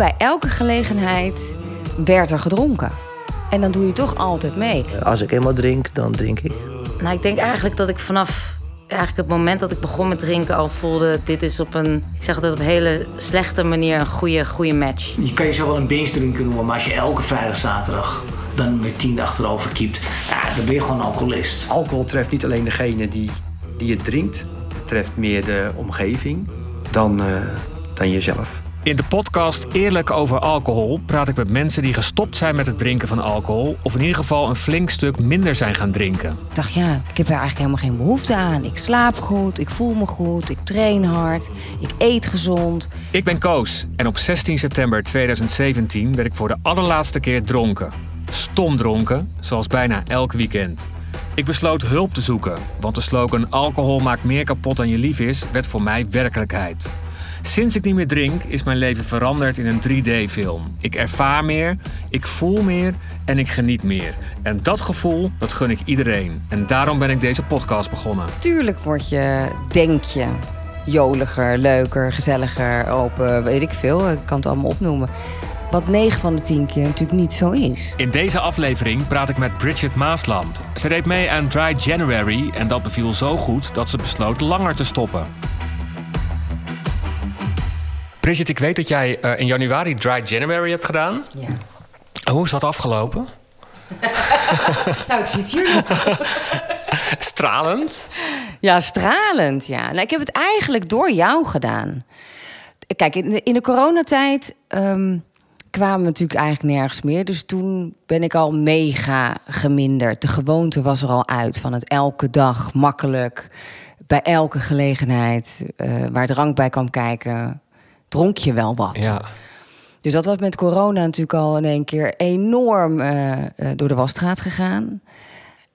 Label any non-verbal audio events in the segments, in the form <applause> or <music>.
bij elke gelegenheid werd er gedronken. En dan doe je toch altijd mee. Als ik eenmaal drink, dan drink ik. Nou, ik denk eigenlijk dat ik vanaf eigenlijk het moment dat ik begon met drinken al voelde... dit is op een, ik zeg altijd op een hele slechte manier een goede, goede match. Je kan jezelf wel een binge drinker noemen, maar als je elke vrijdag, zaterdag dan met tien achterover kiept, ja, dan ben je gewoon een alcoholist. Alcohol treft niet alleen degene die, die het drinkt, het treft meer de omgeving dan, uh, dan jezelf. In de podcast Eerlijk over alcohol praat ik met mensen die gestopt zijn met het drinken van alcohol. Of in ieder geval een flink stuk minder zijn gaan drinken. Ik dacht, ja, ik heb er eigenlijk helemaal geen behoefte aan. Ik slaap goed, ik voel me goed, ik train hard, ik eet gezond. Ik ben Koos en op 16 september 2017 werd ik voor de allerlaatste keer dronken. Stom dronken, zoals bijna elk weekend. Ik besloot hulp te zoeken, want de slogan alcohol maakt meer kapot dan je lief is, werd voor mij werkelijkheid. Sinds ik niet meer drink, is mijn leven veranderd in een 3D-film. Ik ervaar meer, ik voel meer en ik geniet meer. En dat gevoel, dat gun ik iedereen. En daarom ben ik deze podcast begonnen. Tuurlijk word je, denk je, joliger, leuker, gezelliger, open, weet ik veel. Ik kan het allemaal opnoemen. Wat 9 van de 10 keer natuurlijk niet zo is. In deze aflevering praat ik met Bridget Maasland. Ze deed mee aan Dry January en dat beviel zo goed dat ze besloot langer te stoppen. Bridget, ik weet dat jij uh, in januari Dry January hebt gedaan. Ja. Hoe is dat afgelopen? <laughs> nou, ik zit hier nog. <laughs> stralend? Ja, stralend, ja. Nou, ik heb het eigenlijk door jou gedaan. Kijk, in de, in de coronatijd um, kwamen we natuurlijk eigenlijk nergens meer. Dus toen ben ik al mega geminderd. De gewoonte was er al uit van het elke dag makkelijk... bij elke gelegenheid uh, waar drank bij kwam kijken dronk je wel wat. Ja. Dus dat was met corona natuurlijk al in één keer enorm uh, uh, door de wasstraat gegaan.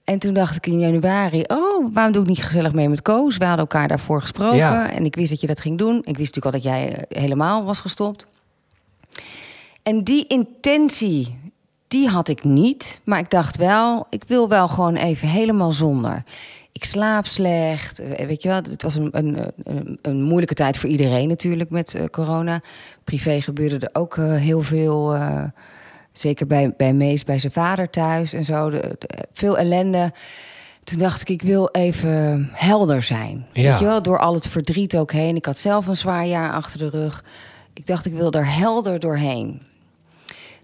En toen dacht ik in januari, oh, waarom doe ik niet gezellig mee met Koos? We hadden elkaar daarvoor gesproken Ja. en ik wist dat je dat ging doen. Ik wist natuurlijk al dat jij eh, helemaal was gestopt. En die intentie, die had ik niet. Maar ik dacht wel, ik wil wel gewoon even helemaal zonder. Ik slaap slecht. eh, Weet je wel, het was een, een, een, een moeilijke tijd voor iedereen natuurlijk met eh, corona. Privé gebeurde er ook eh, heel veel. zeker bij, bij Mees, bij zijn vader thuis en zo. De, de- veel ellende. Toen dacht ik, ik wil even helder zijn. Ja. Weet je wel, door al het verdriet ook heen. Ik had zelf een zwaar jaar achter de rug. Ik dacht, ik wil er helder doorheen.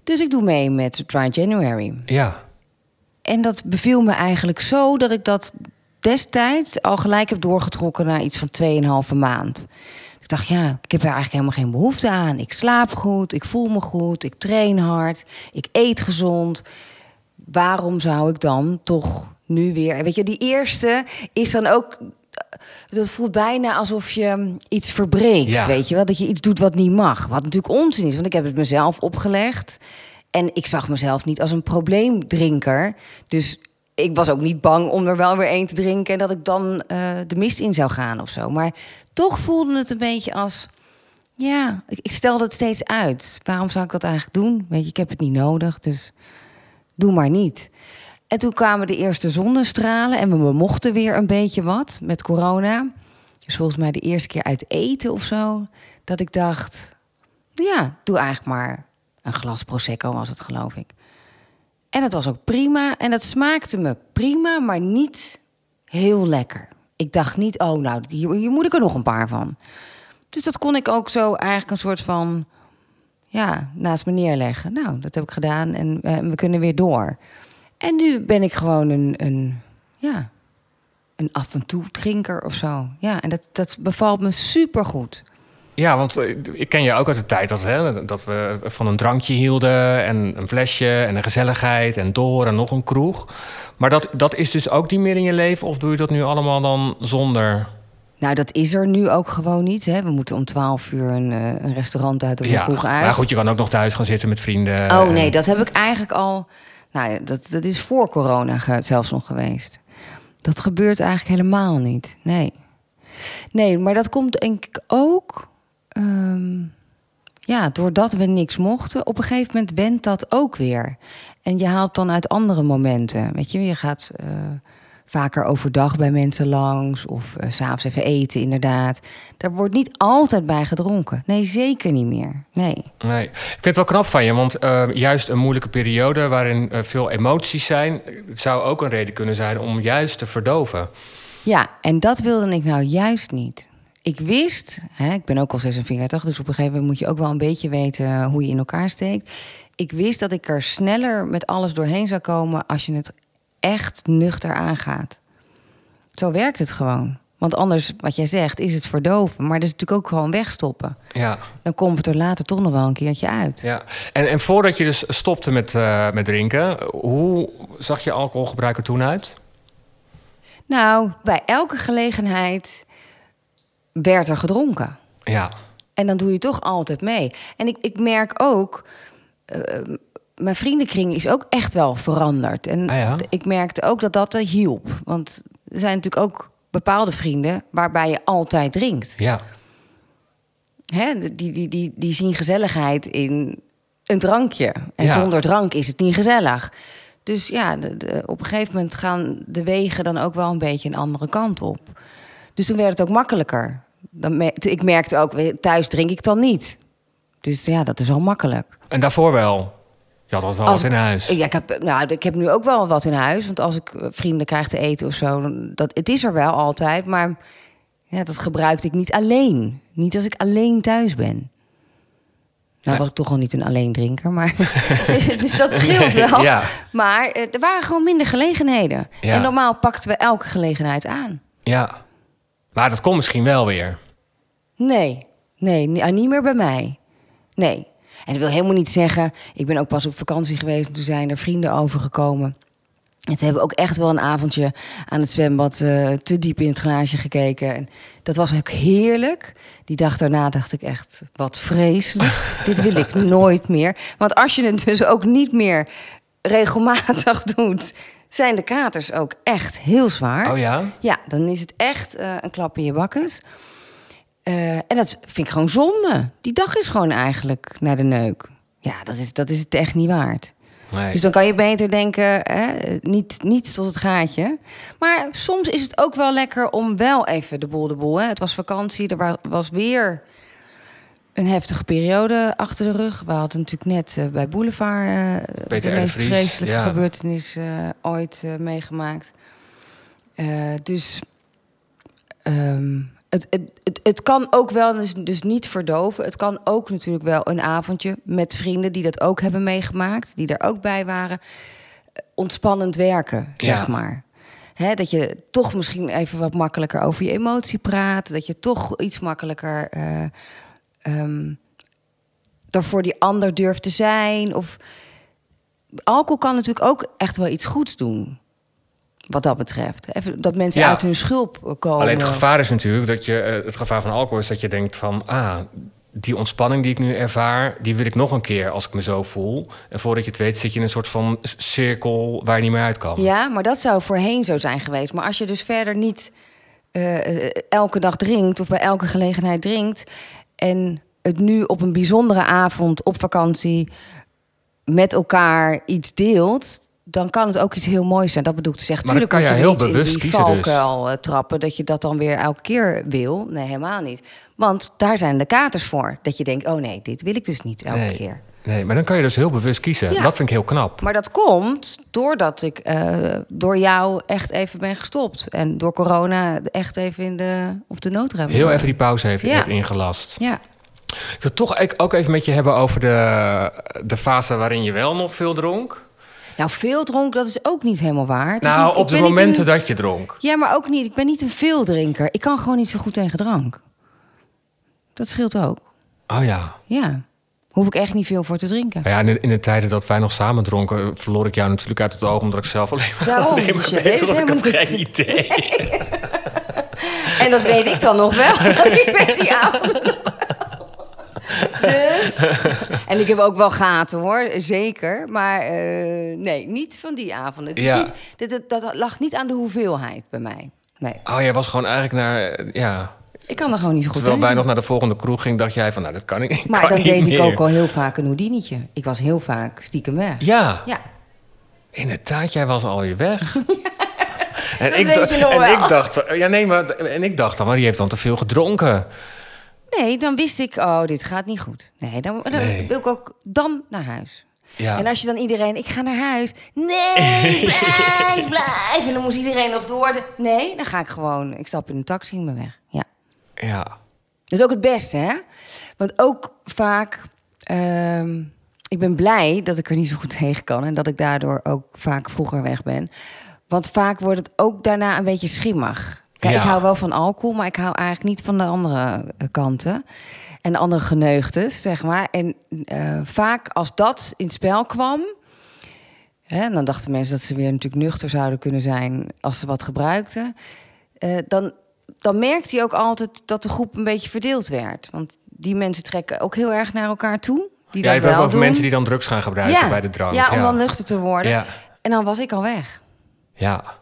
Dus ik doe mee met Dry January. Ja. En dat beviel me eigenlijk zo dat ik dat destijds al gelijk heb doorgetrokken naar iets van 2,5 maand. Ik dacht, ja, ik heb er eigenlijk helemaal geen behoefte aan. Ik slaap goed, ik voel me goed, ik train hard, ik eet gezond. Waarom zou ik dan toch nu weer... Weet je, die eerste is dan ook... Dat voelt bijna alsof je iets verbreekt, Ja. weet je wel? Dat je iets doet wat niet mag. Wat natuurlijk onzin is, want ik heb het mezelf opgelegd. En ik zag mezelf niet als een probleemdrinker. Dus ik was ook niet bang om er wel weer één te drinken... en dat ik dan eh, de mist in zou gaan of zo. Maar toch voelde het een beetje als... Ja, ik, ik stelde het steeds uit. Waarom zou ik dat eigenlijk doen? Weet je, ik heb het niet nodig, dus doe maar niet. En toen kwamen de eerste zonnestralen en we mochten weer een beetje wat met corona. Dus volgens mij de eerste keer uit eten of zo. Dat ik dacht, ja, doe eigenlijk maar een glas Prosecco was het, geloof ik. En dat was ook prima. En dat smaakte me prima, maar niet heel lekker. Ik dacht niet, oh, nou, hier, hier moet ik er nog een paar van. Dus dat kon ik ook zo eigenlijk een soort van... ja, naast me neerleggen. Nou, dat heb ik gedaan en eh, we kunnen weer door. En nu ben ik gewoon een, een ja, een af en toe drinker of zo. Ja, en dat, dat bevalt me supergoed. Ja, want eh, ik ken je ook uit de tijd dat, hè, dat we van een drankje hielden en een flesje en een gezelligheid en door en nog een kroeg. Maar dat, dat is dus ook niet meer in je leven of doe je dat nu allemaal dan zonder? Nou, dat is er nu ook gewoon niet. Hè. We moeten om 12 uur een, eh, een restaurant uit of een kroeg uit. maar goed, je kan ook nog thuis gaan zitten met vrienden. Oh en- nee, dat heb ik eigenlijk al. Nou, ja, dat, dat is voor corona zelfs nog geweest. Dat gebeurt eigenlijk helemaal niet. Nee. Nee, maar dat komt denk ik ook. Ehm, ja, doordat we niks mochten, op een gegeven moment wendt dat ook weer. En je haalt dan uit andere momenten. Weet je, je gaat eh, vaker overdag bij mensen langs of s s'avonds even eten, inderdaad. Daar wordt niet altijd bij gedronken. Nee, zeker niet meer. Nee. Nee. Ik vind het wel knap van je, want eh, juist een moeilijke periode waarin eh, veel emoties zijn, zou ook een reden kunnen zijn om juist te verdoven. Ja, en dat wilde ik nou juist niet. Ik wist, hè, ik ben ook al 46, dus op een gegeven moment moet je ook wel een beetje weten hoe je in elkaar steekt. Ik wist dat ik er sneller met alles doorheen zou komen als je het echt nuchter aangaat. Zo werkt het gewoon. Want anders, wat jij zegt, is het verdoven. Maar dat is natuurlijk ook gewoon wegstoppen. Ja. Dan komt het er later toch nog wel een keertje uit. Ja, en, en voordat je dus stopte met, uh, met drinken, hoe zag je alcoholgebruik er toen uit? Nou, bij elke gelegenheid werd er gedronken. Ja. En dan doe je toch altijd mee. En ik, ik merk ook, uh, mijn vriendenkring is ook echt wel veranderd. En ah ja? ik merkte ook dat dat hielp. Want er zijn natuurlijk ook bepaalde vrienden waarbij je altijd drinkt. Ja. Hè, die, die, die, die zien gezelligheid in een drankje. En Ja. zonder drank is het niet gezellig. Dus ja, de, de- op een gegeven moment gaan de wegen dan ook wel een beetje een andere kant op. Dus toen werd het ook makkelijker. Dan me- ik merkte ook, thuis drink ik dan niet. Dus ja, dat is al makkelijk. En daarvoor wel? Je had altijd wel Als- wat in huis. Ja, ik, heb, nou, ik heb nu ook wel wat in huis. Want als ik eh, vrienden krijg te eten of zo... dan- Dat, het is er wel altijd, maar ja, dat gebruikte ik niet alleen. Niet als ik alleen thuis ben. Nou was ik toch al niet een alleen drinker, maar... <laughs> <laughs> dus, dat scheelt Nee, wel. ja. Maar eh, er waren gewoon minder gelegenheden. Ja. En normaal pakten we elke gelegenheid aan. Ja. Maar dat komt misschien wel weer. Nee, nee, ah, niet meer bij mij. Nee. En dat wil helemaal niet zeggen... Ik ben ook pas op vakantie geweest en toen zijn er vrienden overgekomen. En ze hebben ook echt wel een avondje aan het zwembad eh, te diep in het glaasje gekeken. En dat was ook heerlijk. Die dag daarna dacht ik echt, wat vreselijk. <laughs> Dit wil ik nooit meer. Want als je het dus ook niet meer regelmatig doet... zijn de katers ook echt heel zwaar. Oh ja? Ja, dan is het echt eh, een klap in je bakkes. Eh, en dat vind ik gewoon zonde. Die dag is gewoon eigenlijk naar de neuk. Ja, dat is, dat is het echt niet waard. Nee. Dus dan kan je beter denken, hè, niet, niet tot het gaatje. Maar soms is het ook wel lekker om wel even de boel de boel. Hè. Het was vakantie, er wa- was weer een heftige periode achter de rug. We hadden natuurlijk net eh, bij Boulevard Peter de meest Vries, vreselijke ja. gebeurtenis eh, ooit meegemaakt. Dus ehm, het, het, het, het kan ook wel, dus, dus niet verdoven. Het kan ook natuurlijk wel een avondje met vrienden die dat ook hebben meegemaakt, die er ook bij waren. Ontspannend werken, zeg maar. Hè, dat je toch misschien even wat makkelijker over je emotie praat. Dat je toch iets makkelijker ehm, er voor die ander durft te zijn. Of alcohol kan natuurlijk ook echt wel iets goeds doen. Wat dat betreft. Even dat mensen Ja. uit hun schulp eh, komen. Alleen het gevaar is natuurlijk dat je, eh, het gevaar van alcohol is dat je denkt van, ah, die ontspanning die ik nu ervaar, die wil ik nog een keer als ik me zo voel. En voordat je het weet zit je in een soort van cirkel waar je niet meer uit kan. Ja, maar dat zou voorheen zo zijn geweest. Maar als je dus verder niet eh, elke dag drinkt of bij elke gelegenheid drinkt en het nu op een bijzondere avond op vakantie met elkaar iets deelt, dan kan het ook iets heel moois zijn. Dat bedoel ik te zeggen. Maar Tuurlijk kan je je heel bewust die kiezen dus. valkuil eh, trappen dat je dat dan weer elke keer wil. Nee, helemaal niet. Want daar zijn de katers voor. Dat je denkt, oh nee, dit wil ik dus niet elke Nee. keer. Nee, maar dan kan je dus heel bewust kiezen. Ja. Dat vind ik heel knap. Maar dat komt doordat ik eh, door jou echt even ben gestopt. En door corona echt even in de, op de noodrem. Heel even die pauze heeft, Ja. heeft ingelast. Ja. Ik wil toch ook- even met je hebben over de, de fase waarin je wel nog veel dronk. Nou, veel dronken, dat is ook niet helemaal waar. Het Nou, niet- op de momenten een- dat je dronk. Ja, maar ook niet. Ik ben niet een veeldrinker. Ik kan gewoon niet zo goed tegen drank. Dat scheelt ook. Oh ja. Ja. Hoef ik echt niet veel voor te drinken. Ja, in de, in de tijden dat wij nog samen dronken, verloor ik jou natuurlijk uit het oog, omdat ik zelf alleen maar, Daarom, alleen maar dus bezig was. Ik had geen idee. <laughs> En dat weet ik dan nog wel. <laughs> want ik weet die avond. Dus. En ik heb ook wel gaten hoor, zeker. Maar eh, nee, niet van die avonden. Het is Ja. niet, dat lag niet aan de hoeveelheid bij mij. Nee, Oh, jij was gewoon eigenlijk naar, eh, ja... ik kan er gewoon niet zo goed Terwijl wij nog naar de volgende kroeg gingen, dacht jij van, nou, dat kan ik, ik Maar kan dan niet deed meer. ik ook al heel vaak een houdinietje. Ik was heel vaak stiekem weg. Ja, Ja, inderdaad, jij was alweer weg. <laughs> En, Dat ik, weet da- je nog en wel. ik dacht, ja nee, maar en ik dacht dan, maar die heeft dan te veel gedronken. Nee, dan wist ik, oh, dit gaat niet goed. Nee, dan, dan Nee. wil ik ook dan naar huis. Ja. En als je dan iedereen, ik ga naar huis. Nee, <laughs> blijf, blijf. En dan moest iedereen nog door. De- Nee, dan ga ik gewoon, ik stap in een taxi en ben weg. Ja. Ja. Dat is ook het beste, hè? Want ook vaak... ehm, ik ben blij dat ik er niet zo goed <laughs> tegen kan... en dat ik daardoor ook vaak vroeger weg ben. Want vaak wordt het ook daarna een beetje schimmig. Kijk, Ja. ik hou wel van alcohol... maar ik hou eigenlijk niet van de andere eh, kanten. En de andere geneugtes, zeg maar. En eh, vaak als dat in het spel kwam... Hè, dan dachten mensen dat ze weer natuurlijk nuchter zouden kunnen zijn... als ze wat gebruikten. Eh, dan, dan merkte hij ook altijd dat de groep een beetje verdeeld werd. Want die mensen trekken ook heel erg naar elkaar toe. Die Ja, je wel over mensen die dan drugs gaan gebruiken bij de drank. Ja, om dan nuchter te worden. Ja. En dan was ik al weg. Ja.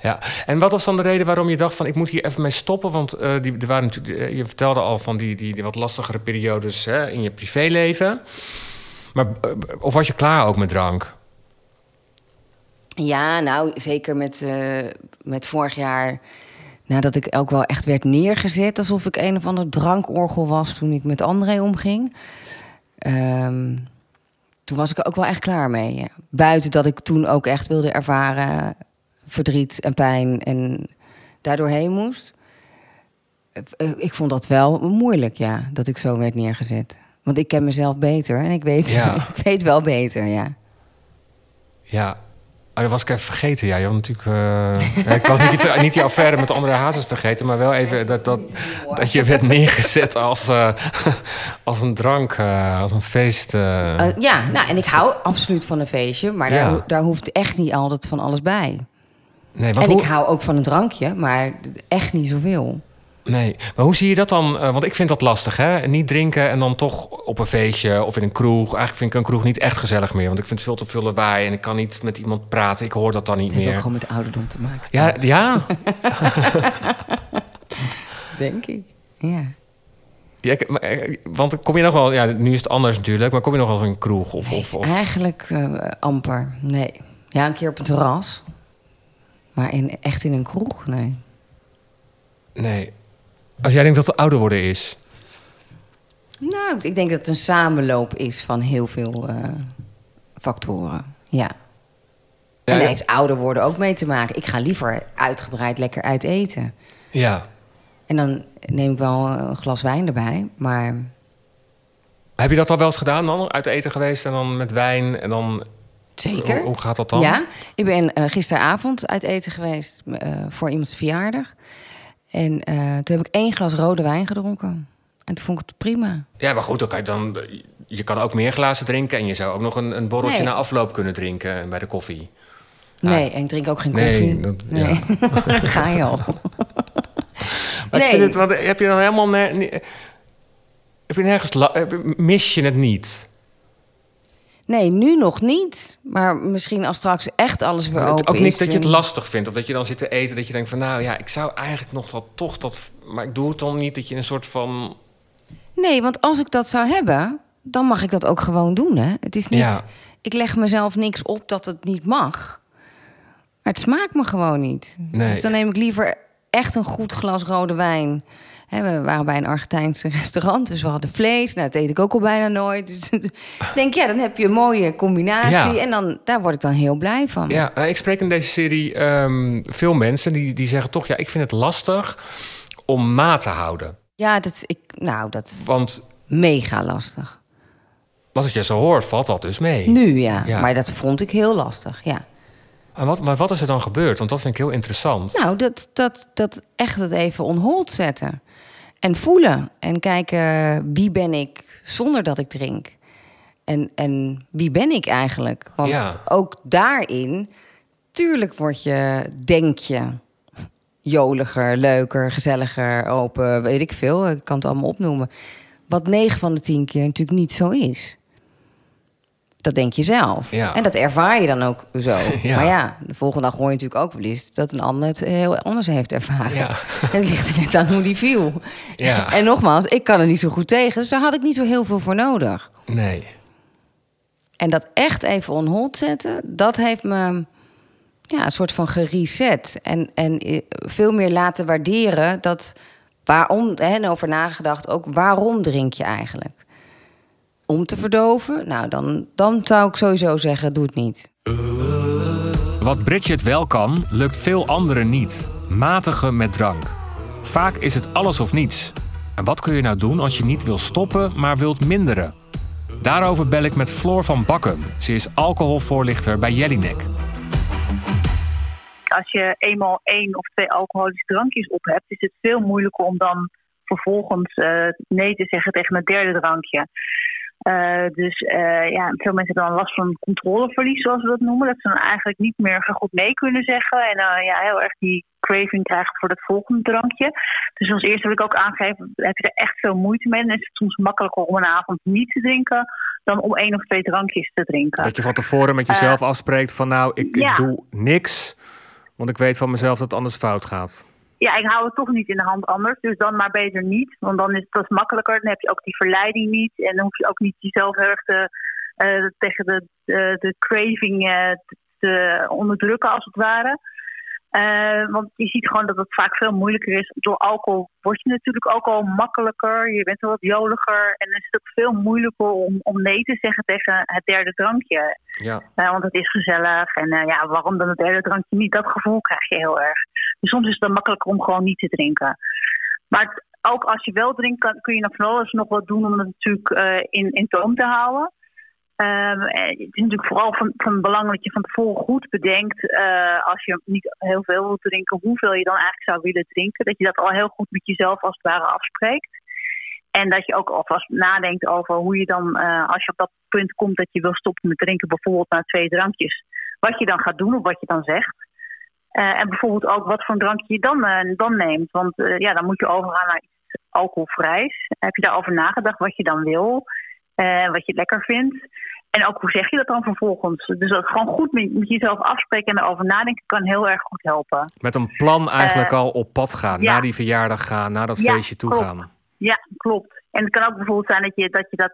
Ja, en wat was dan de reden waarom je dacht van ik moet hier even mee stoppen? Want eh, die, er waren natuurlijk, eh, je vertelde al van die, die, die wat lastigere periodes hè, in je privéleven. Maar eh, of was je klaar ook met drank? Ja, nou, zeker met, met vorig jaar... Nadat ik ook wel echt werd neergezet... alsof ik een of ander drankorgel was toen ik met André omging. Ehm, toen was ik er ook wel echt klaar mee. ja. Buiten dat ik toen ook echt wilde ervaren... verdriet en pijn en daardoorheen moest. Eh, Ik vond dat wel moeilijk, ja, dat ik zo werd neergezet. Want ik ken mezelf beter en ik weet, Ja. <laughs> ik weet wel beter, ja. Ja. Oh, dat was ik even vergeten. Ja, je had natuurlijk. eh, <laughs> ik was niet die, niet die affaire met andere hazes vergeten, maar wel even dat, dat, dat je werd neergezet als, eh, als een drank, eh, als een feest. ja, nou, en ik hou absoluut van een feestje, maar daar, Ja. daar hoeft echt niet altijd van alles bij. nee, want en hoe, ik hou ook van een drankje, maar echt niet zoveel. Nee, maar hoe zie je dat dan? Eh, want ik vind dat lastig, hè? Niet drinken en dan toch op een feestje of in een kroeg. Eigenlijk vind ik een kroeg niet echt gezellig meer, want ik vind het veel te veel lawaai en ik kan niet met iemand praten. Ik hoor dat dan niet Het heeft meer. gewoon met ouderdom te maken. Ja, ja. <laughs> denk ik. Ja. ja maar, eh, want kom je nog wel, ja, nu is het anders natuurlijk, maar kom je nog wel eens in een kroeg of, of, of Eigenlijk eh, amper, nee. Ja, een keer op een terras. Maar in, echt in een kroeg, nee. nee. Als jij denkt dat het ouder worden is, Nou, ik denk dat het een samenloop is van heel veel eh, factoren. Ja. En Ja, daar heeft ouder worden ook mee te maken. Ik ga liever uitgebreid lekker uit eten. ja. En dan neem ik wel een glas wijn erbij. Maar Heb je dat al wel eens gedaan dan? Uit eten geweest en dan met wijn en dan... zeker. Hoe, hoe gaat dat dan? Ja, ik ben eh, gisteravond uit eten geweest eh, voor iemands verjaardag. En eh, toen heb ik één glas rode wijn gedronken. En toen vond ik het prima. Ja, maar goed, je, dan, je kan ook meer glazen drinken... en je zou ook nog een, een borreltje Nee. na afloop kunnen drinken bij de koffie. Nee, en ik drink ook geen Nee, koffie. dat- nee. <laughs> Ga je al. <laughs> Maar Nee. het, heb je dan helemaal... heb je nergens... heb- mis je het niet? Nee, nu nog niet. Maar misschien als straks echt alles weer open ook niet is. dat je het lastig vindt. Of dat je dan zit te eten dat je denkt van... nou ja, ik zou eigenlijk nog dat, toch dat... maar ik doe het dan niet. Dat je een soort van... Nee, want als ik dat zou hebben, dan mag ik dat ook gewoon doen. Hè? Het is niet. Ja. Ik leg mezelf niks op dat het niet mag. Maar het smaakt me gewoon niet. Nee. Dus dan neem ik liever echt een goed glas rode wijn. We waren bij een Argentijns restaurant, dus we hadden vlees. Nou, dat eet ik ook al bijna nooit. Dus <laughs> ik denk, ja, dan heb je een mooie combinatie. Ja. En dan, daar word ik dan heel blij van. Ja, nou, ik spreek in deze serie ehm, veel mensen die, die zeggen toch... ja, ik vind het lastig om maat te houden. Ja, dat, ik, nou, dat Want mega lastig. als ik je zo hoor, valt dat dus mee. Nu ja. Ja. maar dat vond ik heel lastig, ja. En wat, maar wat is er dan gebeurd? Want dat vind ik heel interessant. Nou, dat, dat, dat echt het even on hold zetten. En voelen. En kijken, wie ben ik zonder dat ik drink? En, en wie ben ik eigenlijk? Want Ja. ook daarin, tuurlijk word je, denk je, joliger, leuker, gezelliger, open, weet ik veel. Ik kan het allemaal opnoemen. Wat 9 van de 10 keer natuurlijk niet zo is. Dat denk je zelf. Ja. En dat ervaar je dan ook zo. <laughs> Ja. Maar ja, de volgende dag hoor je natuurlijk ook wel eens dat een ander het heel anders heeft ervaren. Ja. <laughs> En het ligt er net aan hoe die viel. Ja. En nogmaals, ik kan er niet zo goed tegen, dus daar had ik niet zo heel veel voor nodig. Nee. En dat echt even on hold zetten, dat heeft me ja, een soort van gereset. En, en eh, veel meer laten waarderen dat waarom, en over nagedacht ook, waarom drink je eigenlijk? Om te verdoven? Nou, dan, dan zou ik sowieso zeggen, doe het niet. Wat Bridget wel kan, lukt veel anderen niet. Matigen met drank. Vaak is het alles of niets. En wat kun je nou doen als je niet wil stoppen, maar wilt minderen? Daarover bel ik met Floor van Bakken. Ze is alcoholvoorlichter bij Jellinek. Als je eenmaal één of twee alcoholische drankjes op hebt, is het veel moeilijker om dan vervolgens uh, nee te zeggen tegen een derde drankje. Uh, dus uh, ja, veel mensen hebben dan last van controleverlies, zoals we dat noemen. Dat ze dan eigenlijk niet meer goed nee kunnen zeggen. En uh, ja, heel erg die craving krijgen voor het volgende drankje. Dus als eerste wil ik ook aangeven, heb je er echt veel moeite mee. Dan is het soms makkelijker om een avond niet te drinken dan om één of twee drankjes te drinken. Dat je van tevoren met jezelf afspreekt van nou, ik, ja. ik doe niks. Want ik weet van mezelf dat het anders fout gaat. Ja, ik hou het toch niet in de hand anders. Dus dan maar beter niet. Want dan is het makkelijker. Dan heb je ook die verleiding niet. En dan hoef je ook niet jezelf heel erg te, uh, tegen de, de, de craving uh, te onderdrukken, als het ware. Uh, want je ziet gewoon dat het vaak veel moeilijker is. Door alcohol word je natuurlijk ook al makkelijker. Je bent wel wat joliger. En dan is het ook veel moeilijker om, om nee te zeggen tegen het derde drankje. Ja. Want het is gezellig. En ja, waarom dan het derde drankje niet? Dat gevoel krijg je heel erg. Dus soms is het dan makkelijker om gewoon niet te drinken. Maar ook als je wel drinkt, kan, kun je nog van alles nog wat doen om het natuurlijk in, in toom te houden. Um, het is natuurlijk vooral van, van belang dat je van tevoren goed bedenkt, uh, als je niet heel veel wilt drinken, hoeveel je dan eigenlijk zou willen drinken. Dat je dat al heel goed met jezelf als het ware afspreekt. En dat je ook alvast nadenkt over hoe je dan, als je op dat punt komt dat je wil stoppen met drinken, bijvoorbeeld na twee drankjes, wat je dan gaat doen of wat je dan zegt. Uh, en bijvoorbeeld ook wat voor een drankje je dan, dan neemt. Want ja, dan moet je overgaan naar iets alcoholvrijs. Heb je daarover nagedacht wat je dan wil? Wat je lekker vindt. En ook hoe zeg je dat dan vervolgens? Dus dat gewoon goed met, jezelf afspreken en erover nadenken kan heel erg goed helpen. Met een plan eigenlijk al op pad gaan, ja. naar die verjaardag gaan, naar dat ja, feestje toe klopt. gaan. Ja, klopt. En het kan ook bijvoorbeeld zijn dat je dat, je dat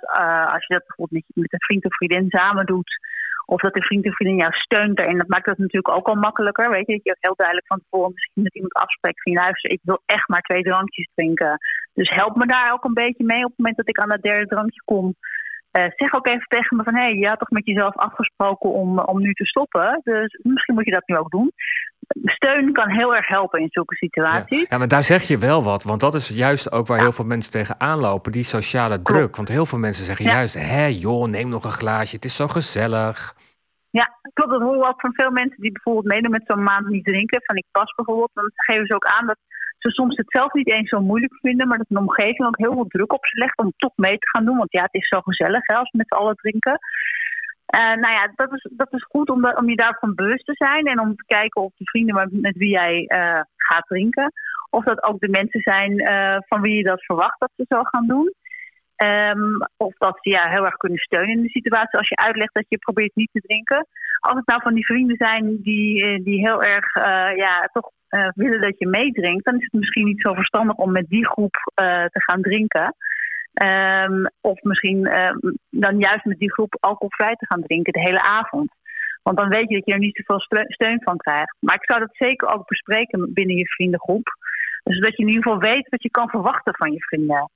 als je dat bijvoorbeeld met, met een vriend of vriendin samen doet, of dat de vriend of vriendin jou steunt daarin, dat maakt het natuurlijk ook al makkelijker. Weet je, dat je ook heel duidelijk van tevoren misschien met iemand afspreekt van luister, ik wil echt maar twee drankjes drinken. Dus help me daar ook een beetje mee op het moment dat ik aan dat derde drankje kom. Uh, zeg ook even tegen me van, hé, hey, je had toch met jezelf afgesproken om, om nu te stoppen. Dus misschien moet je dat nu ook doen. Steun kan heel erg helpen in zulke situaties. Ja, ja maar daar zeg je wel wat. Want dat is juist ook waar ja. heel veel mensen tegenaan lopen. Die sociale druk. Want heel veel mensen zeggen ja. juist, hé joh, neem nog een glaasje. Het is zo gezellig. Ja, klopt. Dat horen we ook van veel mensen die bijvoorbeeld meedoen met zo'n maand niet drinken. Van ik pas bijvoorbeeld. Dan geven ze ook aan dat ze soms het zelf niet eens zo moeilijk vinden, maar dat een omgeving ook heel veel druk op ze legt om toch mee te gaan doen. Want ja, het is zo gezellig hè, als we met z'n allen drinken. Uh, nou ja, dat is, dat is goed om, om je daarvan bewust te zijn en om te kijken of de vrienden met, wie jij uh, gaat drinken, of dat ook de mensen zijn uh, van wie je dat verwacht dat ze zo gaan doen. Um, of dat ze ja, heel erg kunnen steunen in de situatie als je uitlegt dat je probeert niet te drinken. Als het nou van die vrienden zijn die, die heel erg ja, toch willen dat je meedrinkt, dan is het misschien niet zo verstandig om met die groep te gaan drinken. Um, of misschien uh, dan juist met die groep alcoholvrij te gaan drinken de hele avond. Want dan weet je dat je er niet zoveel steun van krijgt. Maar ik zou dat zeker ook bespreken binnen je vriendengroep. Zodat je in ieder geval weet wat je kan verwachten van je vrienden.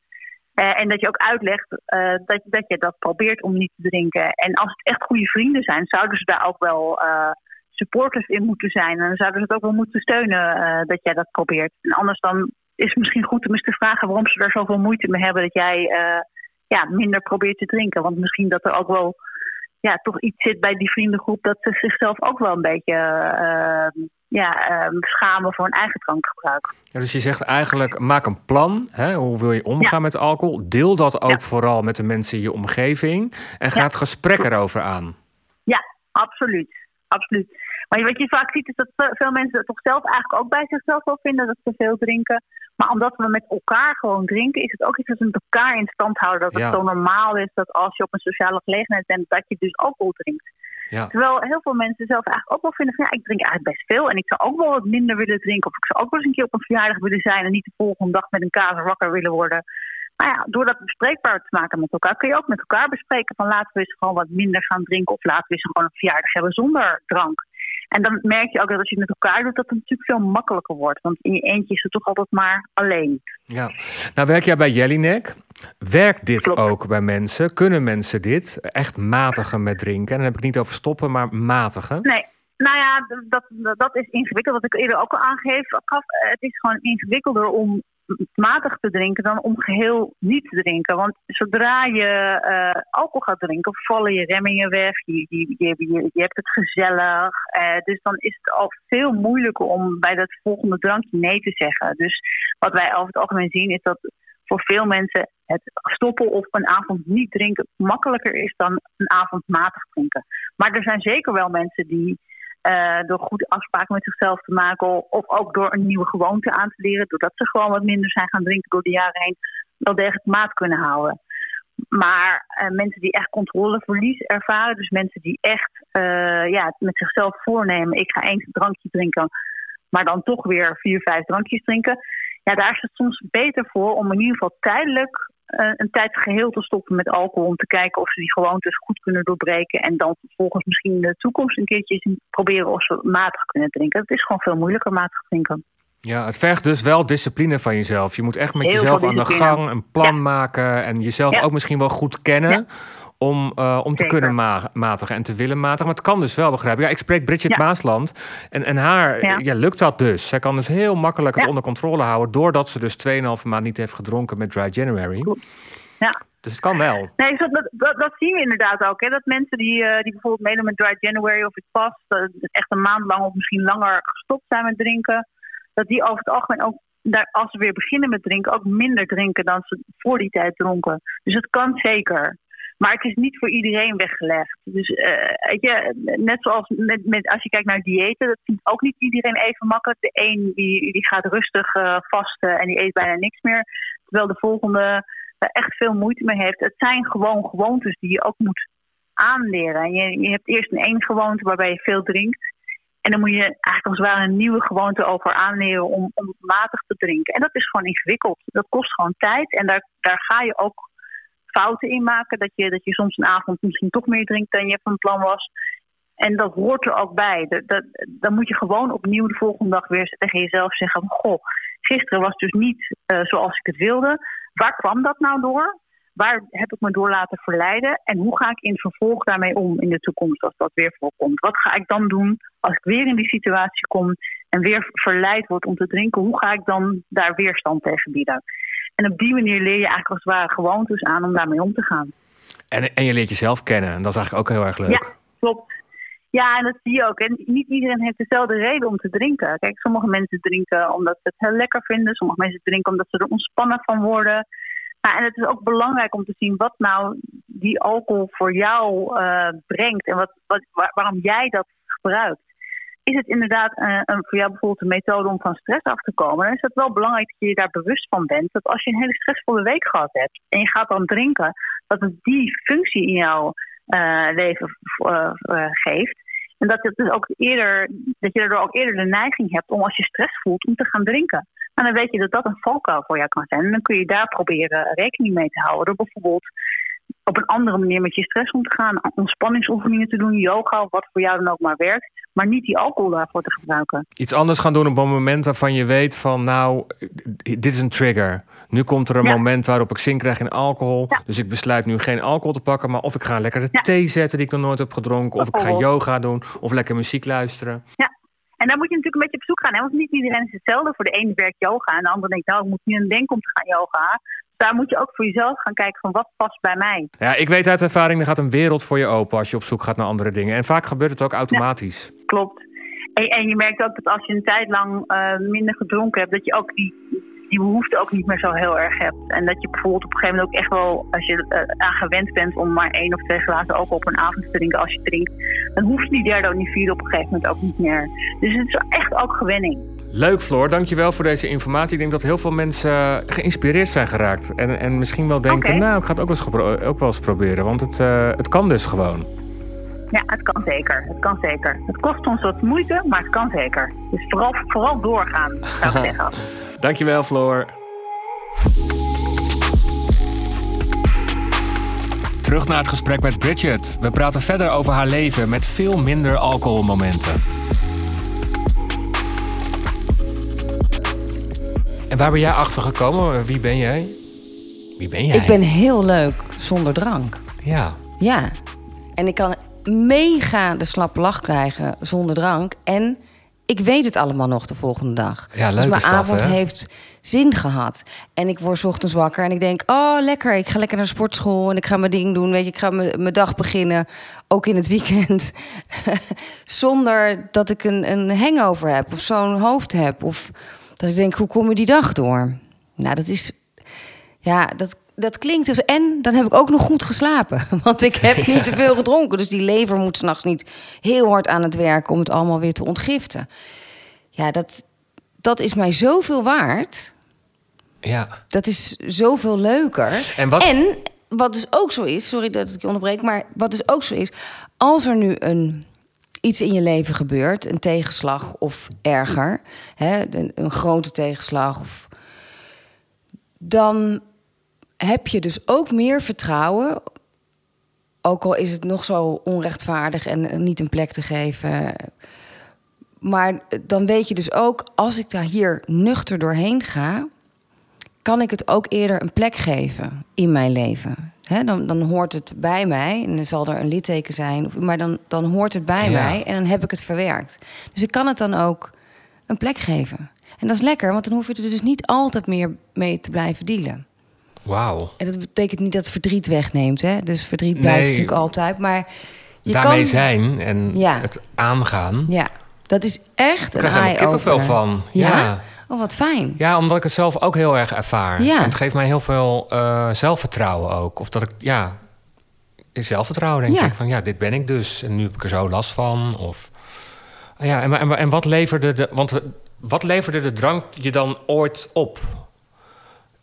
Uh, en dat je ook uitlegt uh, dat, je dat probeert om niet te drinken. En als het echt goede vrienden zijn, zouden ze daar ook wel uh, supporters in moeten zijn. En dan zouden ze het ook wel moeten steunen dat jij dat probeert. En anders dan is misschien goed om eens te vragen waarom ze er zoveel moeite mee hebben dat jij uh, ja, minder probeert te drinken. Want misschien dat er ook wel ja, toch iets zit bij die vriendengroep dat ze zichzelf ook wel een beetje uh, ja, schamen voor hun eigen drankgebruik. Ja, dus je zegt eigenlijk, maak een plan. Hè? Hoe wil je omgaan ja. met alcohol? Deel dat ook ja. vooral met de mensen in je omgeving. En ga het gesprek erover aan. Ja, absoluut. absoluut. Maar wat je vaak ziet is dat veel mensen toch zelf eigenlijk ook bij zichzelf wel vinden dat ze veel drinken. Maar omdat we met elkaar gewoon drinken, is het ook iets dat we met elkaar in stand houden. Dat het zo normaal is dat als je op een sociale gelegenheid bent, dat je dus alcohol drinkt. Ja. Terwijl heel veel mensen zelf eigenlijk ook wel vinden van ja, ik drink eigenlijk best veel. En ik zou ook wel wat minder willen drinken. Of ik zou ook wel eens een keer op een verjaardag willen zijn en niet de volgende dag met een kaas wakker willen worden. Maar ja, door dat bespreekbaar te maken met elkaar, kun je ook met elkaar bespreken van laten we eens gewoon wat minder gaan drinken. Of laten we eens gewoon een verjaardag hebben zonder drank. En dan merk je ook dat als je het met elkaar doet, dat het natuurlijk veel makkelijker wordt. Want in je eentje is het toch altijd maar alleen. Ja. Nou werk jij bij Jellinek. Werkt dit Klopt. ook bij mensen? Kunnen mensen dit echt matigen met drinken? En dan heb ik het niet over stoppen, maar matigen. Nee, nou ja, dat, dat, dat is ingewikkeld. Wat ik eerder ook al aangeef, gaf. Het is gewoon ingewikkelder om matig te drinken dan om geheel niet te drinken. Want zodra je eh, alcohol gaat drinken, vallen je remmingen weg. Je, je, je, je, hebt het gezellig. Eh, dus dan is het al veel moeilijker om bij dat volgende drankje nee te zeggen. Dus wat wij over het algemeen zien is dat voor veel mensen het stoppen of een avond niet drinken makkelijker is dan een avond matig drinken. Maar er zijn zeker wel mensen die eh, door goede afspraken met zichzelf te maken, of ook door een nieuwe gewoonte aan te leren, doordat ze gewoon wat minder zijn gaan drinken door de jaren heen, wel degelijk maat kunnen houden. Maar eh, mensen die echt controleverlies ervaren, dus mensen die echt eh, ja, met zichzelf voornemen: ik ga een drankje drinken, maar dan toch weer vier, vijf drankjes drinken. Ja, daar is het soms beter voor om in ieder geval tijdelijk een tijd geheel te stoppen met alcohol. Om te kijken of ze die gewoontes goed kunnen doorbreken. En dan vervolgens misschien in de toekomst een keertje proberen of ze matig kunnen drinken. Het is gewoon veel moeilijker matig drinken. Ja, het vergt dus wel discipline van jezelf. Je moet echt met Heel jezelf aan de gang, een plan Ja. maken en jezelf Ja. ook misschien wel goed kennen. Om, eh, om te Zeker. kunnen ma- matigen en te willen matigen. Maar het kan dus wel, begrijp ik. Ja, ik spreek Bridget. Maasland. En, en haar Ja. lukt dat dus. Zij kan dus heel makkelijk het onder controle houden. Doordat ze dus 2,5 maand niet heeft gedronken met Dry January. Ja. Dus het kan wel. Nee, dat, dat, dat zien we inderdaad ook. Hè? Dat mensen die, eh, die bijvoorbeeld meedoen met Dry January of het past, eh, echt een maand lang of misschien langer gestopt zijn met drinken, dat die over het algemeen ook, daar, als ze weer beginnen met drinken, ook minder drinken dan ze voor die tijd dronken. Dus het kan zeker. Maar het is niet voor iedereen weggelegd. Dus eh, weet je, net zoals met, met, als je kijkt naar diëten, dat vindt ook niet iedereen even makkelijk. De een die, die gaat rustig eh, vasten en die eet bijna niks meer. Terwijl de volgende er echt veel moeite mee heeft. Het zijn gewoon gewoontes die je ook moet aanleren. En je, je hebt eerst een één gewoonte waarbij je veel drinkt. En dan moet je eigenlijk als het ware een nieuwe gewoonte over aanleren om, om matig te drinken. En dat is gewoon ingewikkeld. Dat kost gewoon tijd. En daar, daar ga je ook fouten in maken. Dat je, dat je soms een avond misschien toch meer drinkt dan je van plan was. En dat hoort er ook bij. Dat, dat, dan moet je gewoon opnieuw de volgende dag weer tegen jezelf zeggen: Goh, gisteren was dus niet eh, zoals ik het wilde. Waar kwam dat nou door? Waar heb ik me door laten verleiden? En hoe ga ik in vervolg daarmee om in de toekomst als dat weer voorkomt? Wat ga ik dan doen als ik weer in die situatie kom en weer verleid word om te drinken? Hoe ga ik dan daar weerstand tegen bieden? En op die manier leer je eigenlijk als het ware gewoontes aan om daarmee om te gaan. En, en je leert jezelf kennen. En dat is eigenlijk ook heel erg leuk. Ja, klopt. Ja, en dat zie je ook. En niet iedereen heeft dezelfde reden om te drinken. Kijk, sommige mensen drinken omdat ze het heel lekker vinden. Sommige mensen drinken omdat ze er ontspannen van worden. En het is ook belangrijk om te zien wat nou die alcohol voor jou uh, brengt. En wat, wat, waar, waarom jij dat gebruikt. Is het inderdaad uh, een, voor jou bijvoorbeeld een methode om van stress af te komen? Dan is het wel belangrijk dat je je daar bewust van bent. Dat als je een hele stressvolle week gehad hebt en je gaat dan drinken, dat het die functie in jouw uh, leven geeft. En dat, het dus ook eerder, dat je daardoor ook eerder de neiging hebt om als je stress voelt om te gaan drinken. En dan weet je dat dat een valkuil voor jou kan zijn. En dan kun je daar proberen rekening mee te houden. Door bijvoorbeeld op een andere manier met je stress om te gaan. Ontspanningsoefeningen te doen, yoga of wat voor jou dan ook maar werkt. Maar niet die alcohol daarvoor te gebruiken. Iets anders gaan doen op een moment waarvan je weet van nou, dit is een trigger. Nu komt er een ja. moment waarop ik zin krijg in alcohol. Ja. Dus ik besluit nu geen alcohol te pakken. Maar of ik ga lekker de ja. thee zetten die ik nog nooit heb gedronken. Of ik ga yoga doen. Of lekker muziek luisteren. Ja. En daar moet je natuurlijk een beetje op zoek gaan. Hè? Want niet iedereen is hetzelfde. Voor de ene werkt yoga en de ander denkt, nou, ik moet nu een denken om te gaan yoga. Daar moet je ook voor jezelf gaan kijken van wat past bij mij. Ja, ik weet uit ervaring, er gaat een wereld voor je open als je op zoek gaat naar andere dingen. En vaak gebeurt het ook automatisch. Ja, klopt. En, en, je merkt ook dat als je een tijd lang uh, minder gedronken hebt, dat je ook die, die behoefte ook niet meer zo heel erg hebt. En dat je bijvoorbeeld op een gegeven moment ook echt wel, als je uh, aan gewend bent om maar één of twee glazen ook op een avond te drinken als je drinkt, dan hoeft die derde of die vierde op een gegeven moment ook niet meer. Dus het is echt ook gewenning. Leuk Floor, dankjewel voor deze informatie. Ik denk dat heel veel mensen geïnspireerd zijn geraakt. En, en misschien wel denken, okay. nou, ik ga het ook wel eens, ook wel eens proberen. Want het, uh, het kan dus gewoon. Ja, het kan zeker. Het kan zeker. Het kost ons wat moeite, maar het kan zeker. Dus vooral, vooral doorgaan, zou ik zeggen. <laughs> Dankjewel, Floor. Terug naar het gesprek met Bridget. We praten verder over haar leven met veel minder alcoholmomenten. En waar ben jij achter gekomen? Wie ben jij? Wie ben jij? Ik ben heel leuk zonder drank. Ja. Ja. En ik kan mega de slappe lach krijgen zonder drank. En ik weet het allemaal nog de volgende dag. Ja, dus mijn dat, avond hè? heeft zin gehad. En ik word 's ochtends wakker en ik denk... oh, lekker, ik ga lekker naar de sportschool... en ik ga mijn ding doen, weet je, ik ga mijn mijn dag beginnen. Ook in het weekend. <laughs> Zonder dat ik een, een hangover heb of zo'n hoofd heb. Of dat ik denk, hoe kom je die dag door? Nou, dat is... Ja, dat, dat klinkt dus... En dan heb ik ook nog goed geslapen. <laughs> Want ik heb niet te veel gedronken. Dus die lever moet s'nachts niet heel hard aan het werken... om het allemaal weer te ontgiften. Ja, dat, dat is mij zoveel waard. Ja. Dat is zoveel leuker. En wat- En wat dus ook zo is... Sorry dat ik je onderbreek, maar wat dus ook zo is... Als er nu een, iets in je leven gebeurt... een tegenslag of erger... Hè, een, een grote tegenslag... Of, dan heb je dus ook meer vertrouwen. Ook al is het nog zo onrechtvaardig en niet een plek te geven. Maar dan weet je dus ook, als ik daar hier nuchter doorheen ga, kan ik het ook eerder een plek geven in mijn leven. Dan, dan hoort het bij mij en dan zal er een litteken zijn, of, maar dan, dan hoort het bij Ja. mij en dan heb ik het verwerkt. Dus ik kan het dan ook een plek geven. En dat is lekker, want dan hoef je er dus niet altijd meer mee te blijven dealen. Wauw. En dat betekent niet dat verdriet wegneemt, hè? Dus verdriet blijft natuurlijk altijd, maar je Daarmee kan... zijn en Ja. het aangaan. Ja, dat is echt Ik een krijg er helemaal kippenvel eye-opener. van. Ja? Ja. Oh, wat fijn. Ja, omdat ik het zelf ook heel erg ervaar. Ja. En het geeft mij heel veel eh, zelfvertrouwen ook. Of dat ik, ja, zelfvertrouwen denk Ja. ik. Van ja, dit ben ik dus. En nu heb ik er zo last van. Of, Ah ja, en, en, en wat leverde de... Want we- wat leverde de drank je dan ooit op?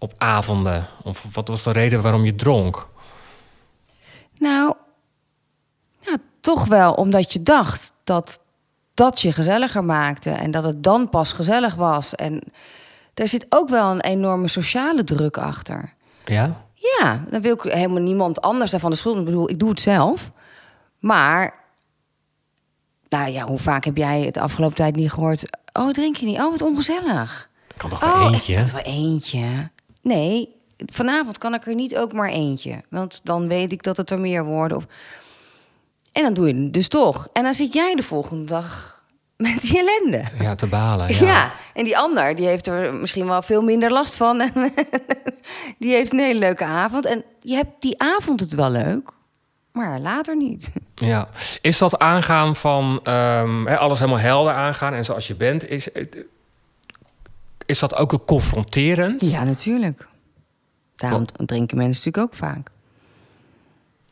Op avonden? Of wat was de reden waarom je dronk? Nou, ja, toch wel omdat je dacht dat dat je gezelliger maakte en dat het dan pas gezellig was. En er zit ook wel een enorme sociale druk achter. Ja? Ja, dan wil ik helemaal niemand anders daarvan de schuld. Ik bedoel, ik doe het zelf. Maar, nou ja, hoe vaak heb jij het afgelopen tijd niet gehoord? Oh, drink je niet? Oh, wat ongezellig. Ik kan toch wel oh, eentje? Ik had wel eentje. Nee, vanavond kan ik er niet ook maar eentje. Want dan weet ik dat het er meer worden. Of... En dan doe je het dus toch. En dan zit jij de volgende dag met die ellende. Ja, te balen. Ja. Ja. en die ander die heeft er misschien wel veel minder last van. En <laughs> die heeft een hele leuke avond. En je hebt die avond het wel leuk, maar later niet. Ja. Is dat aangaan van ehm, alles helemaal helder aangaan en zoals je bent, is, is dat ook confronterend? Ja, natuurlijk. Daarom drinken mensen natuurlijk ook vaak.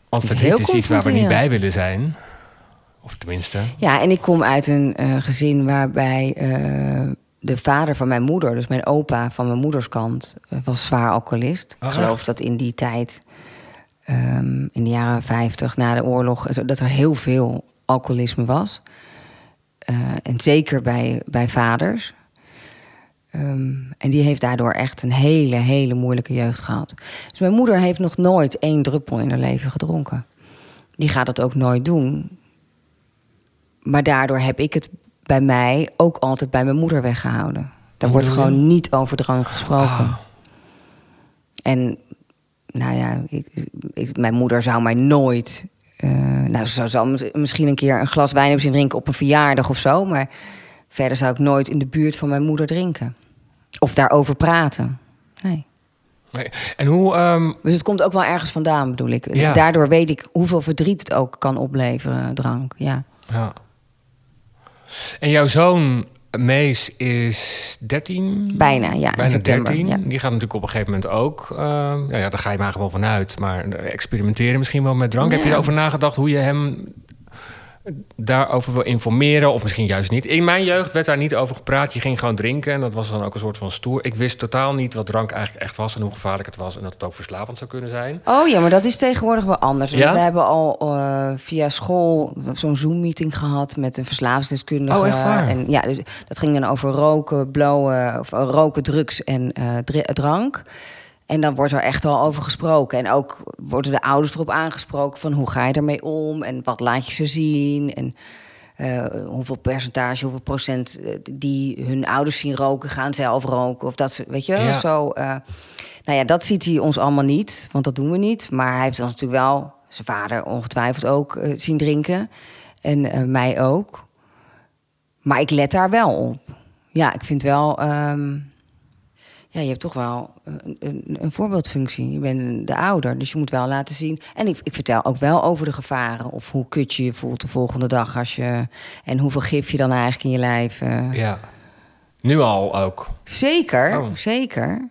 Want Het is heel is iets waar we niet bij willen zijn. Of tenminste. Ja, en ik kom uit een eh, gezin waarbij eh, de vader van mijn moeder, dus mijn opa van mijn moeders kant, eh, was zwaar alcoholist. Oh, ik geloof echt? dat in die tijd, ehm, in de jaren 50 na de oorlog, dat er heel veel alcoholisme was. En zeker bij, bij vaders. Ehm, en die heeft daardoor echt een hele, hele moeilijke jeugd gehad. Dus mijn moeder heeft nog nooit één druppel in haar leven gedronken. Die gaat dat ook nooit doen. Maar daardoor heb ik het bij mij ook altijd bij mijn moeder weggehouden. Daar wordt gewoon niet over drank gesproken. Ah. En nou ja, ik, ik- mijn moeder zou mij nooit. eh, nou, ze zou, zou mis- misschien een keer een glas wijn hebben zien drinken op een verjaardag of zo. Maar verder zou ik nooit in de buurt van mijn moeder drinken. Of daarover praten. Nee. Nee. En hoe... ehm, Dus het komt ook wel ergens vandaan, bedoel ik. Ja. Daardoor weet ik hoeveel verdriet het ook kan opleveren, drank. Ja. ja. En jouw zoon Mees is 13? Bijna, ja, Bijna september, 13. ja. Die gaat natuurlijk op een gegeven moment ook... ehm, ja, ja, daar ga je maar gewoon vanuit. Maar experimenteren misschien wel met drank. Heb je erover nagedacht hoe je hem daarover wil informeren? Of misschien juist niet. In mijn jeugd werd daar niet over gepraat. Je ging gewoon drinken en dat was dan ook een soort van stoer. Ik wist totaal niet wat drank eigenlijk echt was... en hoe gevaarlijk het was en dat het ook verslavend zou kunnen zijn. Oh ja, maar dat is tegenwoordig wel anders. Ja? We hebben al eh, via school zo'n Zoom-meeting gehad met een verslavingsdeskundige. Oh, echt waar? En ja, dus dat ging dan over roken, blowen, of eh, roken, drugs en eh, drank. En dan wordt er echt al over gesproken. En ook worden de ouders erop aangesproken van hoe ga je ermee om en wat laat je ze zien. En eh, hoeveel percentage, hoeveel procent eh, die hun ouders zien roken, gaan zelf roken. Of dat, weet je wel, Ja. zo. eh, nou ja, dat ziet hij ons allemaal niet, want dat doen we niet. Maar hij heeft ons natuurlijk wel, zijn vader ongetwijfeld ook, zien drinken. En mij ook. Maar ik let daar wel op. Ja, ik vind wel. ehm, ja, je hebt toch wel een, een, een voorbeeldfunctie. Je bent de ouder, dus je moet wel laten zien. En ik, ik vertel ook wel over de gevaren. Of hoe kut je je voelt de volgende dag als je. En hoeveel gif je dan eigenlijk in je lijf. eh. Ja. Nu al ook. Zeker, Oh. zeker.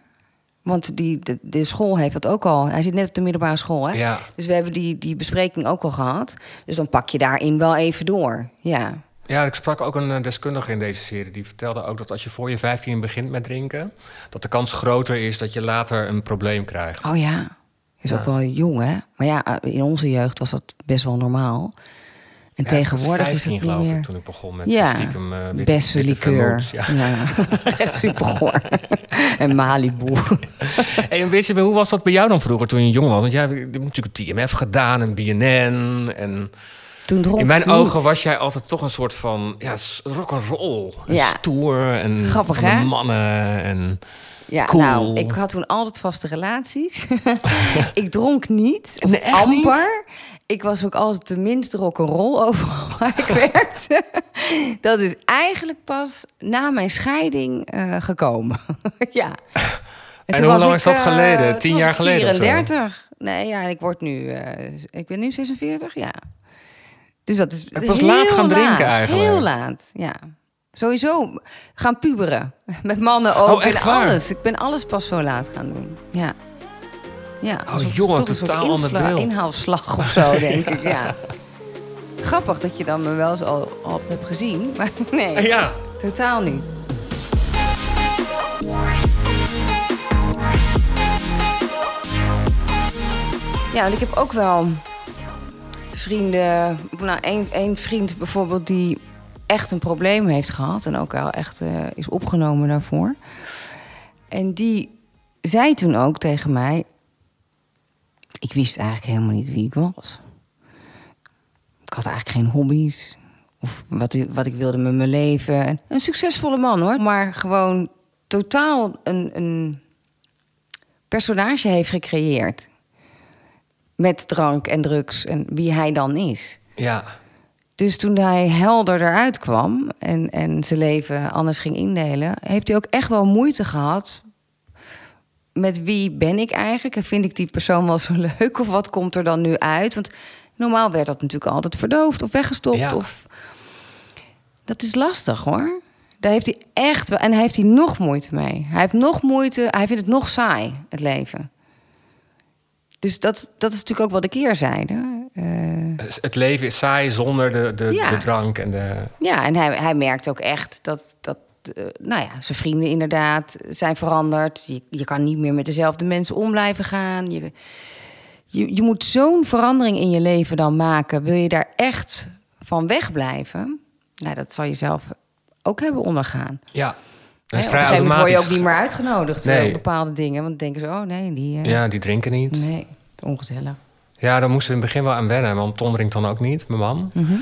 Want die, de, de school heeft dat ook al. Hij zit net op de middelbare school, hè? Ja. Dus we hebben die, die bespreking ook al gehad. Dus dan pak je daarin wel even door. Ja. Ja, ik sprak ook een eh, deskundige in deze serie. Die vertelde ook dat als je voor je 15 begint met drinken... dat de kans groter is dat je later een probleem krijgt. Oh ja. Is ook wel jong, hè? Maar ja, in onze jeugd was dat best wel normaal. En Ja, tegenwoordig 15 is het niet geloof meer. ik toen ik begon met ja, stiekem... eh, witte- beste witte likeur. Ja. Ja. <laughs> Echt super goor. <laughs> en Malibu. Hey, <laughs> en weet je, hoe was dat bij jou dan vroeger toen je jong was? Want jij hebt natuurlijk TMF gedaan en BNN. En Toen dronk in mijn niet. ogen was jij altijd toch een soort van ja, rock'n'roll. En Ja. Stoer en Grappig, hè? mannen. En Ja, Cool. nou, ik had toen altijd vaste relaties. <laughs> ik dronk niet, <laughs> Nee, amper. Ik was ook altijd de minst rock'n'roll overal <laughs> waar ik werkte. Dat is eigenlijk pas na mijn scheiding eh, gekomen. ja. En toen hoe lang ik, is dat eh, geleden? Tien jaar geleden of zo? 34. Nee, ja, ik word nu... eh, ik ben nu 46, ja. Dus dat is heel laat gaan drinken laat, eigenlijk. Heel laat, ja. Sowieso gaan puberen. <laughs> Met mannen ook Oh, echt en waar? alles. Ik ben alles pas zo laat gaan doen. Ja. Ja, het jongen, toch een soort totaal ander beeld. inhaalslag of zo, <laughs> denk ik, ja. Grappig dat je dan me wel zo al, altijd hebt gezien. <laughs> Maar nee, ja, totaal niet. Ja, en ik heb ook wel vrienden. Nou, één, vriend bijvoorbeeld die echt een probleem heeft gehad. En ook wel echt eh, is opgenomen daarvoor. En die zei toen ook tegen mij... Ik wist eigenlijk helemaal niet wie ik was. Ik had eigenlijk geen hobby's. Of wat wat ik wilde met mijn leven. En Een succesvolle man hoor. Maar gewoon totaal een, een personage heeft gecreëerd. Met drank en drugs en wie hij dan is. ja. Dus toen hij helder eruit kwam en, en zijn leven anders ging indelen, heeft hij ook echt wel moeite gehad met wie ben ik eigenlijk en vind ik die persoon wel zo <laughs> leuk of wat komt er dan nu uit? Want normaal werd dat natuurlijk altijd verdoofd of weggestopt Ja. of dat is lastig hoor. Daar heeft hij echt wel en hij heeft hij nog moeite mee. Hij heeft nog moeite, hij vindt het nog saai het leven. Dus dat, dat is natuurlijk ook wat ik eerder zeide. Eh, Het leven is saai zonder de, de, Ja. de drank en de... Ja, en hij, hij merkt ook echt dat, dat eh, nou ja, zijn vrienden inderdaad zijn veranderd. Je, je kan niet meer met dezelfde mensen om blijven gaan. Je, je, je moet zo'n verandering in je leven dan maken. Wil je daar echt van wegblijven? Nou, dat zal je zelf ook hebben ondergaan. Ja, is op een gegeven moment word je ook niet meer uitgenodigd eh, Nee. op bepaalde dingen. Want dan denken ze, oh nee, die... eh, Ja, die drinken niet. Nee, ongezellig. Ja, daar moesten we in het begin wel aan wennen. Want Ton drinkt dan ook niet, mijn man. Mhm.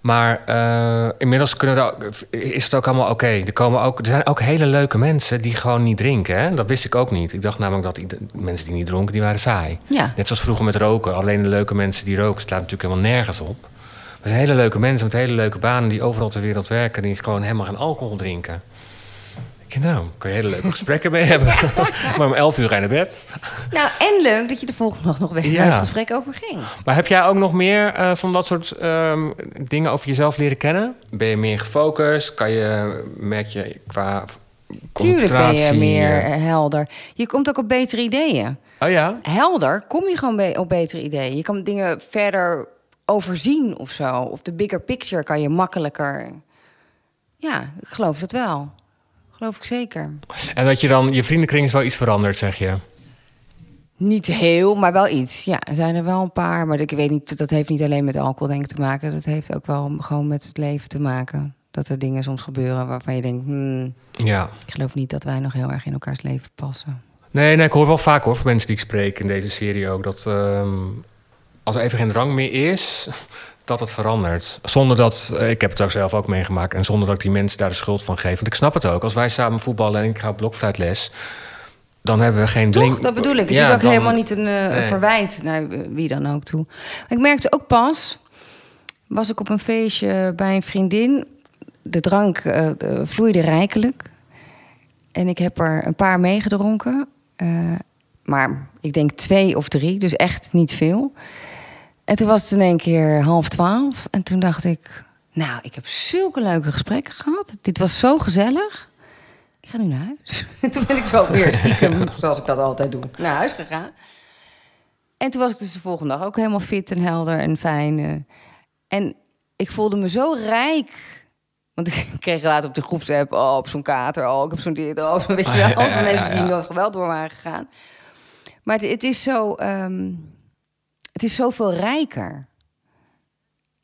Maar eh, inmiddels kunnen ook, is het ook allemaal oké. Er, komen ook- er zijn ook hele leuke mensen die gewoon niet drinken. Hè? Dat wist ik ook niet. Ik dacht namelijk dat mensen die niet dronken, die waren saai. Ja. Net zoals vroeger met roken. Alleen de leuke mensen die roken slaat natuurlijk helemaal nergens op. Maar er zijn hele leuke mensen met hele leuke banen... die overal ter wereld werken... die gewoon helemaal geen alcohol drinken. Nou, kan je hele leuke gesprekken mee hebben. <laughs> maar om elf uur ga je naar bed. Nou, en leuk dat je de volgende dag nog weer Ja. waar het gesprek over ging. Maar heb jij ook nog meer eh, van dat soort ehm, dingen over jezelf leren kennen? Ben je meer gefocust? Kan je, merk je qua Tuurlijk ben je meer eh, eh, helder. Je komt ook op betere ideeën. Oh ja? Helder kom je gewoon op betere ideeën. Je kan dingen verder overzien of zo. Of de bigger picture kan je makkelijker... Ja, ik geloof dat wel. Geloof ik zeker. En dat je dan, je vriendenkring is wel iets veranderd, zeg je? Niet heel, maar wel iets. Ja, er zijn er wel een paar. Maar ik weet niet, dat heeft niet alleen met alcohol denk ik te maken. Dat heeft ook wel gewoon met het leven te maken. Dat er dingen soms gebeuren waarvan je denkt... hmm, Ja. ik geloof niet dat wij nog heel erg in elkaars leven passen. Nee, nee, ik hoor wel vaak hoor van mensen die ik spreek in deze serie ook... dat ehm, als er even geen drank meer is, dat het verandert. Zonder dat, eh, ik heb het ook zelf ook meegemaakt... en zonder dat ik die mensen daar de schuld van geef. Want ik snap het ook. Als wij samen voetballen en ik ga blokfluitles... dan hebben we geen. Toch, dat bedoel ik. Het Ja, is ook dan- helemaal niet een, eh, Nee. verwijt naar wie dan ook toe. Ik merkte ook pas, was ik op een feestje bij een vriendin. De drank eh, vloeide rijkelijk. En ik heb er een paar meegedronken. Maar ik denk twee of drie, dus echt niet veel. En toen was het in één keer half twaalf. En toen dacht ik, nou, ik heb zulke leuke gesprekken gehad. Dit was zo gezellig. Ik ga nu naar huis. <laughs> En toen ben ik zo weer stiekem, <laughs> zoals ik dat altijd doe, naar huis gegaan. En toen was ik dus de volgende dag ook helemaal fit en helder en fijn. eh. En ik voelde me zo rijk. Want ik <laughs> kreeg later op de groepsapp, oh, op zo'n kater, oh, ik heb zo'n dit, oh, weet je wel. Ja, Van mensen die nog wel door waren gegaan. Maar het, het is zo, ehm, het is zoveel rijker.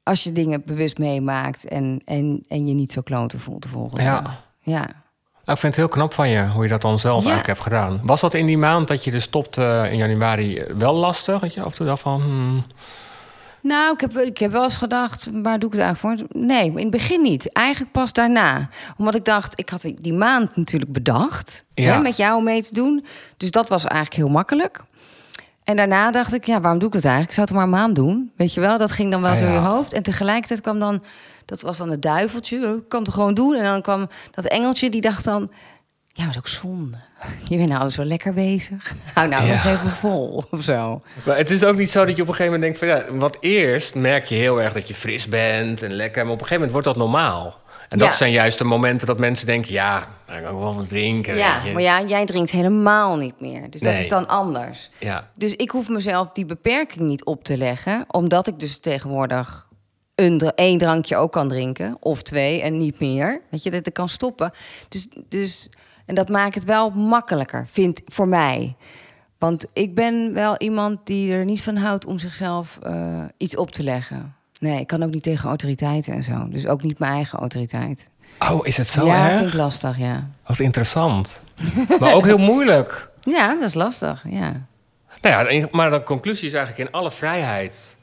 Als je dingen bewust meemaakt en, en, en je niet zo kloten voelt de volgende Ja. dag. Ja. Nou, ik vind het heel knap van je hoe je dat dan zelf Ja. eigenlijk hebt gedaan. Was dat in die maand dat je dus stopte eh, in januari wel lastig? Dat je af en toe dacht van... hmm, Nou, ik heb, ik heb wel eens gedacht, waar doe ik het eigenlijk voor? Nee, in het begin niet. Eigenlijk pas daarna. Omdat ik dacht, ik had die maand natuurlijk bedacht. Ja. Hè, met jou mee te doen. Dus dat was eigenlijk heel makkelijk. En daarna dacht ik, ja, waarom doe ik dat eigenlijk? Ik zou het maar een maand doen. Weet je wel, dat ging dan wel Ah, zo in ja. je hoofd. En tegelijkertijd kwam dan, dat was dan het duiveltje. Ik kan het gewoon doen. En dan kwam dat engeltje, die dacht dan... Ja, maar dat is ook zonde. <laughs> Je bent nou zo lekker bezig. Hou nou Ja. nog even vol <laughs> of zo. Maar het is ook niet zo dat je op een gegeven moment denkt van... Ja, want eerst merk je heel erg dat je fris bent en lekker... maar op een gegeven moment wordt dat normaal. En dat Ja. zijn juist de momenten dat mensen denken... ja, ik kan ook wel wat drinken, Ja, maar ja, jij drinkt helemaal niet meer. Dus dat is dan anders. Ja. Dus ik hoef mezelf die beperking niet op te leggen, omdat ik dus tegenwoordig een één drankje ook kan drinken, of twee en niet meer. Weet je, dat ik kan stoppen. Dus, dus, en dat maakt het wel makkelijker, vind voor mij. Want ik ben wel iemand die er niet van houdt om zichzelf eh, iets op te leggen. Nee, ik kan ook niet tegen autoriteiten en zo. Dus ook niet mijn eigen autoriteit. Oh, is het zo ja, erg? vind ik lastig, ja. Wat interessant. maar ook heel moeilijk. <laughs> Ja, dat is lastig, ja. Nou ja, maar de conclusie is eigenlijk in alle vrijheid...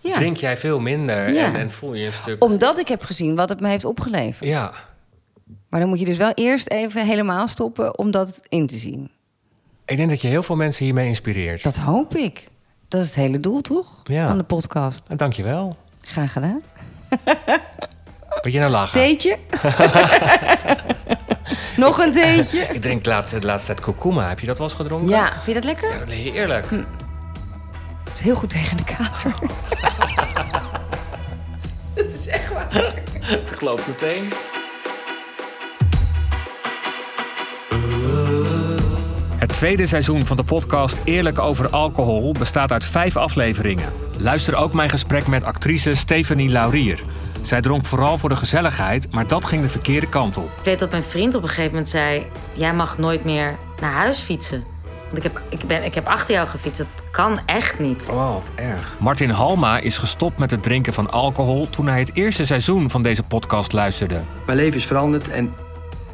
ja. drink jij veel minder Ja. en, en voel je een stuk... Omdat ik heb gezien wat het me heeft opgeleverd. Ja, Maar dan moet je dus wel eerst even helemaal stoppen om dat in te zien. ik denk dat je heel veel mensen hiermee inspireert. Dat hoop ik. Dat is het hele doel, toch? Ja. Van de podcast. En Dank je wel. Graag gedaan. <laughs> Weet je nou lachen? Theetje? <laughs> Nog een theetje? <laughs> Ik drink de laatste, de laatste tijd kurkuma. Heb je dat wel eens gedronken? Ja, vind je dat lekker? Ja, dat is heerlijk. Het is heel goed tegen de kater. dat is echt waar. Dat geloof ik meteen. Tweede seizoen van de podcast Eerlijk over alcohol bestaat uit vijf afleveringen. Luister ook mijn gesprek met actrice Stephanie Laurier. Zij dronk vooral voor de gezelligheid, maar dat ging de verkeerde kant op. Ik weet dat mijn vriend op een gegeven moment zei... jij mag nooit meer naar huis fietsen. Want ik heb, ik ben, ik heb achter jou gefietst. Dat kan echt niet. Oh, wat erg. Martin Halma is gestopt met het drinken van alcohol toen hij het eerste seizoen van deze podcast luisterde. Mijn leven is veranderd en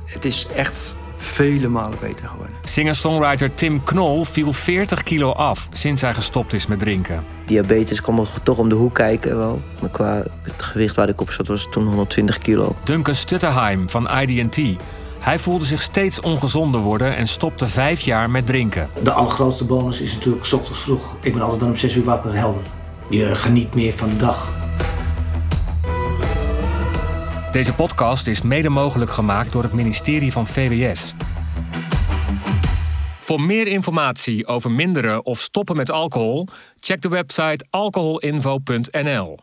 het is echt vele malen beter geworden. Singer-songwriter Tim Knol viel 40 kilo af sinds hij gestopt is met drinken. Diabetes kwam er toch om de hoek kijken wel. Maar qua het gewicht waar ik op zat was toen 120 kilo. Duncan Stutterheim van ID&T. Hij voelde zich steeds ongezonder worden en stopte vijf jaar met drinken. De allergrootste bonus is natuurlijk 's ochtends vroeg. Ik ben altijd dan om 6 uur wakker helder. Je geniet meer van de dag. Deze podcast is mede mogelijk gemaakt door het ministerie van VWS. Voor meer informatie over minderen of stoppen met alcohol, check de website alcoholinfo.nl.